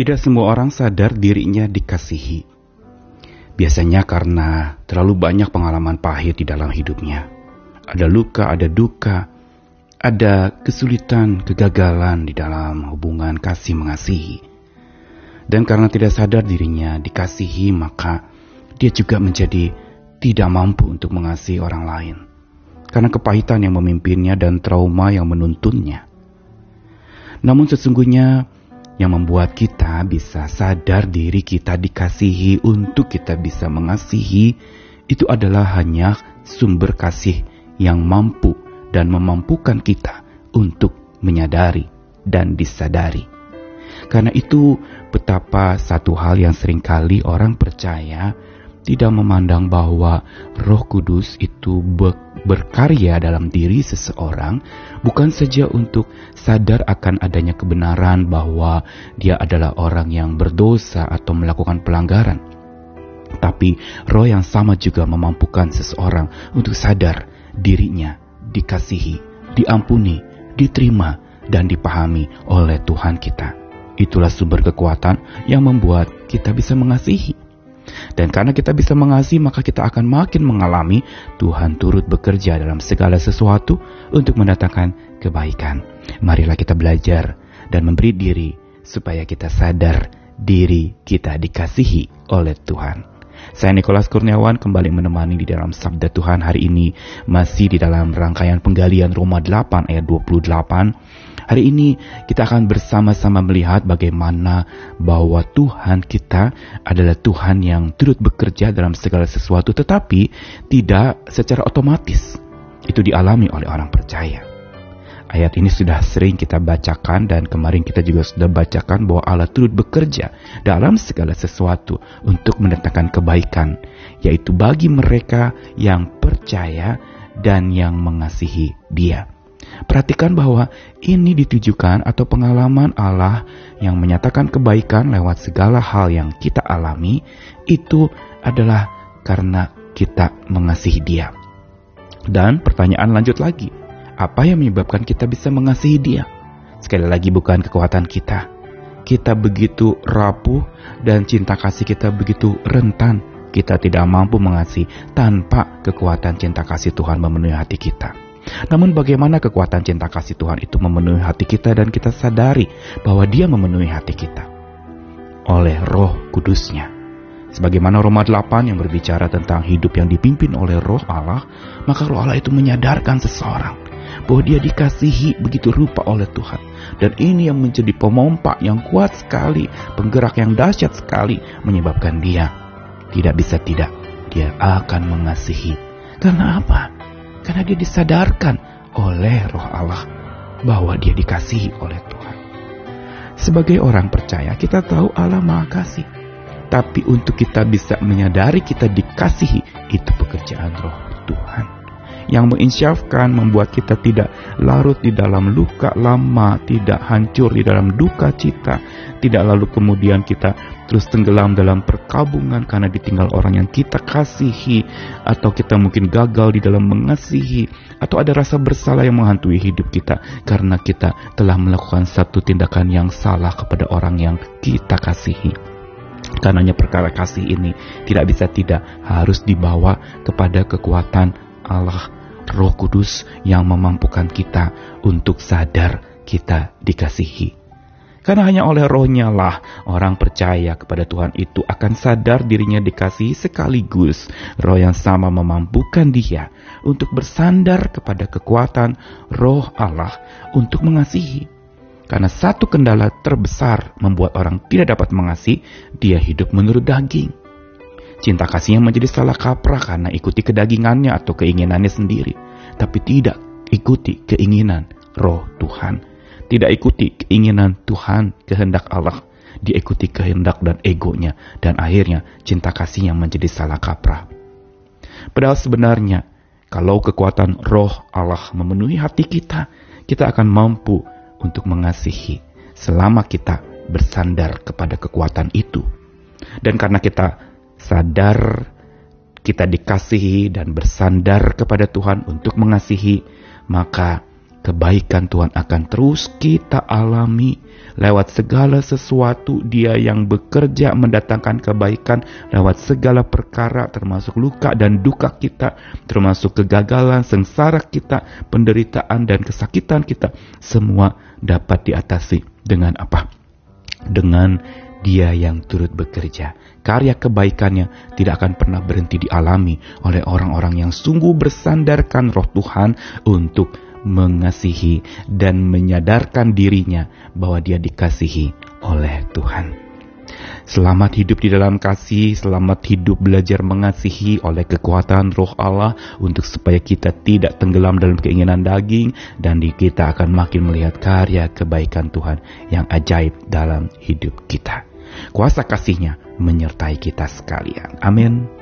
Tidak semua orang sadar dirinya dikasihi. Biasanya karena terlalu banyak pengalaman pahit di dalam hidupnya. Ada luka, ada duka, ada kesulitan, kegagalan di dalam hubungan kasih mengasihi. Dan karena tidak sadar dirinya dikasihi, maka dia juga menjadi tidak mampu untuk mengasihi orang lain. Karena kepahitan yang memimpinnya dan trauma yang menuntunnya. Namun sesungguhnya yang membuat kita bisa sadar diri kita dikasihi untuk kita bisa mengasihi itu adalah hanya sumber kasih yang mampu dan memampukan kita untuk menyadari dan disadari. Karena itu betapa satu hal yang sering kali orang percaya tidak memandang bahwa Roh Kudus itu berkarya dalam diri seseorang bukan saja untuk sadar akan adanya kebenaran bahwa dia adalah orang yang berdosa atau melakukan pelanggaran. Tapi roh yang sama juga memampukan seseorang untuk sadar dirinya dikasihi, diampuni, diterima, dan dipahami oleh Tuhan kita. Itulah sumber kekuatan yang membuat kita bisa mengasihi. Dan karena kita bisa mengasihi, maka kita akan makin mengalami Tuhan turut bekerja dalam segala sesuatu untuk mendatangkan kebaikan. Marilah kita belajar dan memberi diri supaya kita sadar diri kita dikasihi oleh Tuhan. Saya Nikolas Kurniawan kembali menemani di dalam Sabda Tuhan hari ini masih di dalam rangkaian penggalian Roma 8 ayat 28 Hari ini kita akan bersama-sama melihat bagaimana bahwa Tuhan kita adalah Tuhan yang turut bekerja dalam segala sesuatu tetapi tidak secara otomatis. Itu dialami oleh orang percaya. Ayat ini sudah sering kita bacakan dan kemarin kita juga sudah bacakan bahwa Allah turut bekerja dalam segala sesuatu untuk mendatangkan kebaikan, yaitu bagi mereka yang percaya dan yang mengasihi Dia. Perhatikan bahwa ini ditujukan atau pengalaman Allah yang menyatakan kebaikan lewat segala hal yang kita alami itu adalah karena kita mengasihi Dia. Dan pertanyaan lanjut lagi, apa yang menyebabkan kita bisa mengasihi Dia? Sekali lagi bukan kekuatan kita. Kita begitu rapuh dan cinta kasih kita begitu rentan. Kita tidak mampu mengasihi tanpa kekuatan cinta kasih Tuhan memenuhi hati kita. Namun bagaimana kekuatan cinta kasih Tuhan itu memenuhi hati kita dan kita sadari bahwa dia memenuhi hati kita oleh roh kudusnya. Sebagaimana Roma 8 yang berbicara tentang hidup yang dipimpin oleh roh Allah, maka roh Allah itu menyadarkan seseorang bahwa dia dikasihi begitu rupa oleh Tuhan. Dan ini yang menjadi pemompa yang kuat sekali, penggerak yang dahsyat sekali, menyebabkan dia tidak bisa tidak, dia akan mengasihi. Karena apa? Karena dia disadarkan oleh roh Allah bahwa dia dikasihi oleh Tuhan. Sebagai orang percaya, kita tahu Allah maha kasih. Tapi untuk kita bisa menyadari kita dikasihi, itu pekerjaan roh Tuhan yang menginsyafkan membuat kita tidak larut di dalam luka lama, tidak hancur di dalam duka cita, tidak lalu kemudian kita terus tenggelam dalam perkabungan karena ditinggal orang yang kita kasihi, atau kita mungkin gagal di dalam mengasihi, atau ada rasa bersalah yang menghantui hidup kita karena kita telah melakukan satu tindakan yang salah kepada orang yang kita kasihi. Karenanya perkara kasih ini tidak bisa tidak harus dibawa kepada kekuatan Allah Roh Kudus yang memampukan kita untuk sadar kita dikasihi. Karena hanya oleh rohnya lah orang percaya kepada Tuhan itu akan sadar dirinya dikasihi sekaligus roh yang sama memampukan dia untuk bersandar kepada kekuatan roh Allah untuk mengasihi. Karena satu kendala terbesar membuat orang tidak dapat mengasihi, dia hidup menurut daging. Cinta kasihnya menjadi salah kaprah karena ikuti kedagingannya atau keinginannya sendiri. Tapi tidak ikuti keinginan roh Tuhan. Tidak ikuti keinginan Tuhan, kehendak Allah. Dia ikuti kehendak dan egonya. Dan akhirnya cinta kasihnya menjadi salah kaprah. Padahal sebenarnya, kalau kekuatan roh Allah memenuhi hati kita, kita akan mampu untuk mengasihi selama kita bersandar kepada kekuatan itu. Dan karena kita sadar kita dikasihi dan bersandar kepada Tuhan untuk mengasihi, maka kebaikan Tuhan akan terus kita alami. Lewat segala sesuatu dia yang bekerja mendatangkan kebaikan. Lewat segala perkara termasuk luka dan duka kita termasuk kegagalan sengsara kita penderitaan dan kesakitan kita semua dapat diatasi. Dengan apa? Dengan dia yang turut bekerja. Karya kebaikannya tidak akan pernah berhenti dialami oleh orang-orang yang sungguh bersandarkan roh Tuhan untuk mengasihi dan menyadarkan dirinya bahwa dia dikasihi oleh Tuhan. Selamat hidup di dalam kasih, selamat hidup belajar mengasihi oleh kekuatan roh Allah untuk supaya kita tidak tenggelam dalam keinginan daging dan di kita akan makin melihat karya kebaikan Tuhan yang ajaib dalam hidup kita. Kuasa kasihnya menyertai kita sekalian. Amin.